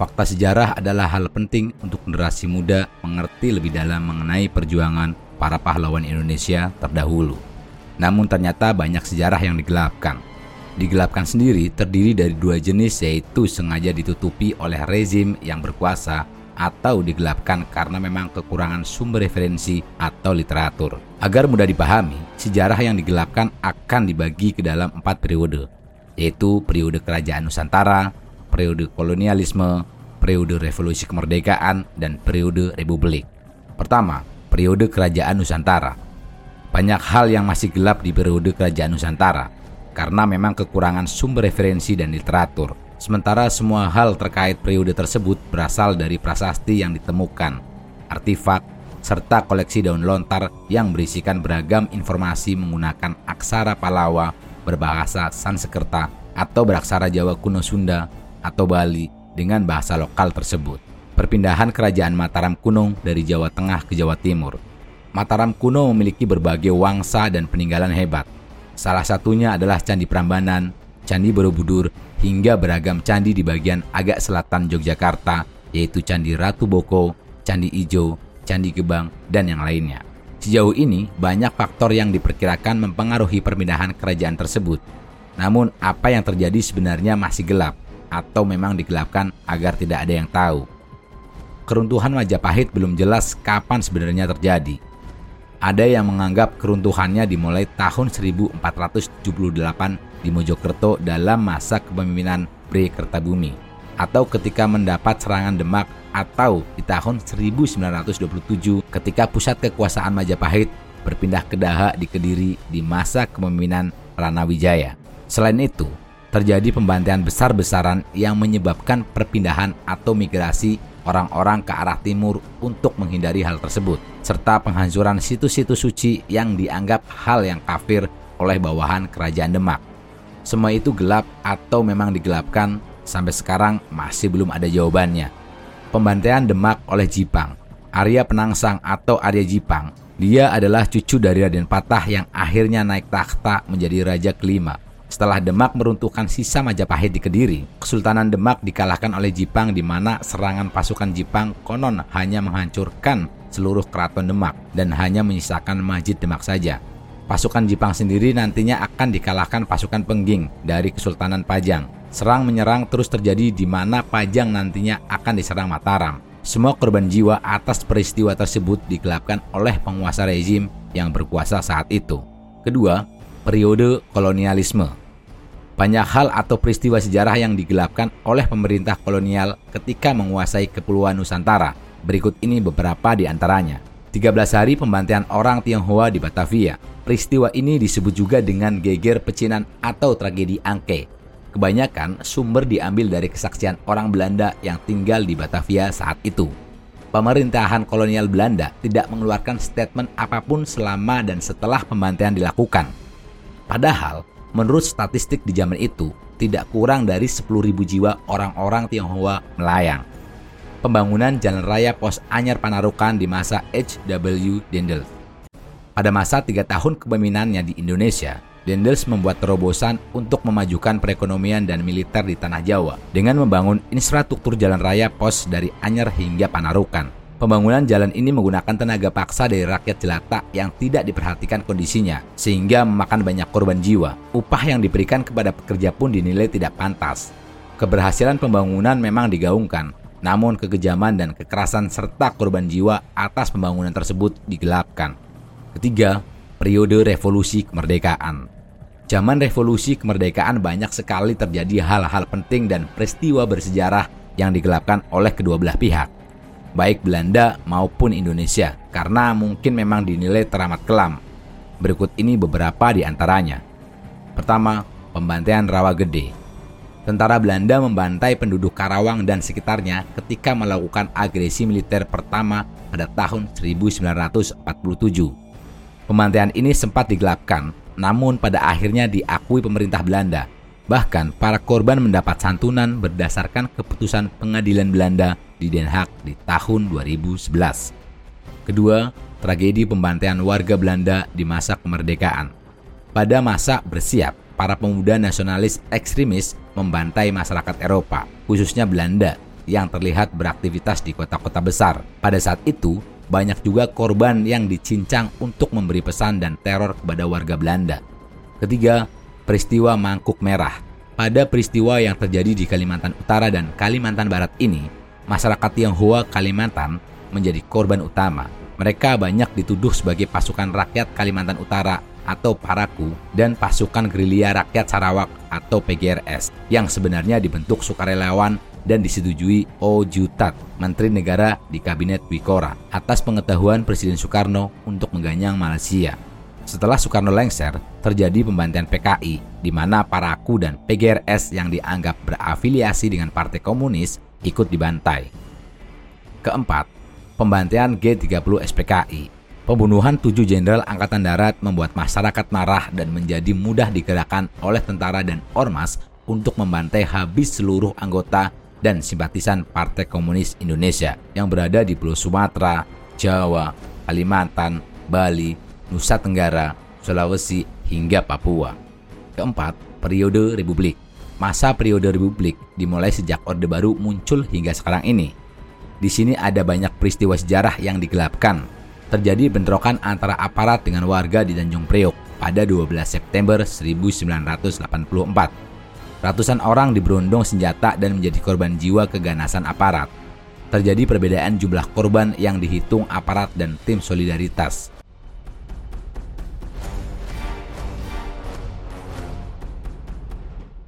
Fakta sejarah adalah hal penting untuk generasi muda mengerti lebih dalam mengenai perjuangan para pahlawan Indonesia terdahulu. Namun ternyata banyak sejarah yang digelapkan. Digelapkan sendiri terdiri dari dua jenis yaitu sengaja ditutupi oleh rezim yang berkuasa atau digelapkan karena memang kekurangan sumber referensi atau literatur. Agar mudah dipahami, sejarah yang digelapkan akan dibagi ke dalam empat periode, yaitu periode kerajaan Nusantara, periode kolonialisme, periode revolusi kemerdekaan, dan periode republik. Pertama, periode kerajaan Nusantara. Banyak hal yang masih gelap di periode kerajaan Nusantara, karena memang kekurangan sumber referensi dan literatur. Sementara semua hal terkait periode tersebut berasal dari prasasti yang ditemukan, artifak, serta koleksi daun lontar yang berisikan beragam informasi menggunakan aksara Palawa berbahasa Sanskerta atau beraksara Jawa kuno Sunda atau Bali dengan bahasa lokal tersebut. Perpindahan kerajaan Mataram kuno dari Jawa Tengah ke Jawa Timur. Mataram kuno memiliki berbagai wangsa dan peninggalan hebat. Salah satunya adalah Candi Prambanan, Candi Borobudur, hingga beragam candi di bagian agak selatan Yogyakarta, yaitu Candi Ratu Boko, Candi Ijo, Candi Gebang, dan yang lainnya. Sejauh ini, banyak faktor yang diperkirakan mempengaruhi perpindahan kerajaan tersebut. Namun, apa yang terjadi sebenarnya masih gelap atau memang digelapkan agar tidak ada yang tahu. Keruntuhan Majapahit belum jelas kapan sebenarnya terjadi. Ada yang menganggap keruntuhannya dimulai tahun 1478 di Mojokerto dalam masa kepemimpinan Bre Kertabumi atau ketika mendapat serangan Demak atau di tahun 1927 ketika pusat kekuasaan Majapahit berpindah ke Daha di Kediri di masa kepemimpinan Ranawijaya. Selain itu, terjadi pembantaian besar-besaran yang menyebabkan perpindahan atau migrasi orang-orang ke arah timur untuk menghindari hal tersebut, serta penghancuran situs-situs suci yang dianggap hal yang kafir oleh bawahan kerajaan Demak. Semua itu gelap atau memang digelapkan sampai sekarang masih belum ada jawabannya. Pembantaian Demak oleh Jipang, Arya Penangsang atau Arya Jipang, dia adalah cucu dari Raden Patah yang akhirnya naik takhta menjadi raja kelima setelah Demak meruntuhkan sisa Majapahit di Kediri, Kesultanan Demak dikalahkan oleh Jipang di mana serangan pasukan Jipang konon hanya menghancurkan seluruh keraton Demak dan hanya menyisakan Masjid Demak saja. Pasukan Jipang sendiri nantinya akan dikalahkan pasukan Pengging dari Kesultanan Pajang. Serang menyerang terus terjadi di mana Pajang nantinya akan diserang Mataram. Semua korban jiwa atas peristiwa tersebut digelapkan oleh penguasa rezim yang berkuasa saat itu. Kedua, periode kolonialisme. Banyak hal atau peristiwa sejarah yang digelapkan oleh pemerintah kolonial ketika menguasai Kepulauan Nusantara. Berikut ini beberapa di antaranya. 13 hari pembantaian orang Tionghoa di Batavia. Peristiwa ini disebut juga dengan geger pecinan atau tragedi Angke. Kebanyakan sumber diambil dari kesaksian orang Belanda yang tinggal di Batavia saat itu. Pemerintahan kolonial Belanda tidak mengeluarkan statement apa pun selama dan setelah pembantaian dilakukan. Padahal, Menurut statistik di zaman itu, tidak kurang dari 10.000 jiwa orang-orang Tionghoa melayang. Pembangunan jalan raya Pos Anyar Panarukan di masa H.W. Dendels. Pada masa tiga tahun kepemimpinannya di Indonesia, Dendels membuat terobosan untuk memajukan perekonomian dan militer di Tanah Jawa dengan membangun infrastruktur jalan raya pos dari Anyar hingga Panarukan. Pembangunan jalan ini menggunakan tenaga paksa dari rakyat jelata yang tidak diperhatikan kondisinya, sehingga memakan banyak korban jiwa. Upah yang diberikan kepada pekerja pun dinilai tidak pantas. Keberhasilan pembangunan memang digaungkan, namun kekejaman dan kekerasan serta korban jiwa atas pembangunan tersebut digelapkan. Ketiga, periode revolusi kemerdekaan. Zaman revolusi kemerdekaan banyak sekali terjadi hal-hal penting dan peristiwa bersejarah yang digelapkan oleh kedua belah pihak baik Belanda maupun Indonesia, karena mungkin memang dinilai teramat kelam. Berikut ini beberapa di antaranya. Pertama, pembantaian Rawa Gede. Tentara Belanda membantai penduduk Karawang dan sekitarnya ketika melakukan agresi militer pertama pada tahun 1947. Pembantaian ini sempat digelapkan, namun pada akhirnya diakui pemerintah Belanda. Bahkan para korban mendapat santunan berdasarkan keputusan pengadilan Belanda di Den Haag di tahun 2011. Kedua, tragedi pembantaian warga Belanda di masa kemerdekaan. Pada masa bersiap, para pemuda nasionalis ekstremis membantai masyarakat Eropa, khususnya Belanda, yang terlihat beraktivitas di kota-kota besar. Pada saat itu, banyak juga korban yang dicincang untuk memberi pesan dan teror kepada warga Belanda. Ketiga, peristiwa Mangkuk Merah. Pada peristiwa yang terjadi di Kalimantan Utara dan Kalimantan Barat ini, masyarakat Tionghoa Kalimantan menjadi korban utama. Mereka banyak dituduh sebagai pasukan rakyat Kalimantan Utara atau Paraku dan pasukan gerilya rakyat Sarawak atau PGRS yang sebenarnya dibentuk sukarelawan dan disetujui O Jutat, Menteri Negara di Kabinet Wikora, atas pengetahuan Presiden Soekarno untuk mengganyang Malaysia. Setelah Soekarno lengser, terjadi pembantaian PKI, di mana Paraku dan PGRS yang dianggap berafiliasi dengan Partai Komunis ikut dibantai. Keempat, pembantaian G30 SPKI. Pembunuhan tujuh jenderal Angkatan Darat membuat masyarakat marah dan menjadi mudah digerakkan oleh tentara dan ormas untuk membantai habis seluruh anggota dan simpatisan Partai Komunis Indonesia yang berada di Pulau Sumatera, Jawa, Kalimantan, Bali, Nusa Tenggara, Sulawesi, hingga Papua. Keempat, periode Republik. Masa periode Republik dimulai sejak Orde Baru muncul hingga sekarang ini. Di sini ada banyak peristiwa sejarah yang digelapkan. Terjadi bentrokan antara aparat dengan warga di Tanjung Priok pada 12 September 1984 Ratusan orang diberondong senjata dan menjadi korban jiwa keganasan aparat. Terjadi perbedaan jumlah korban yang dihitung aparat dan tim solidaritas.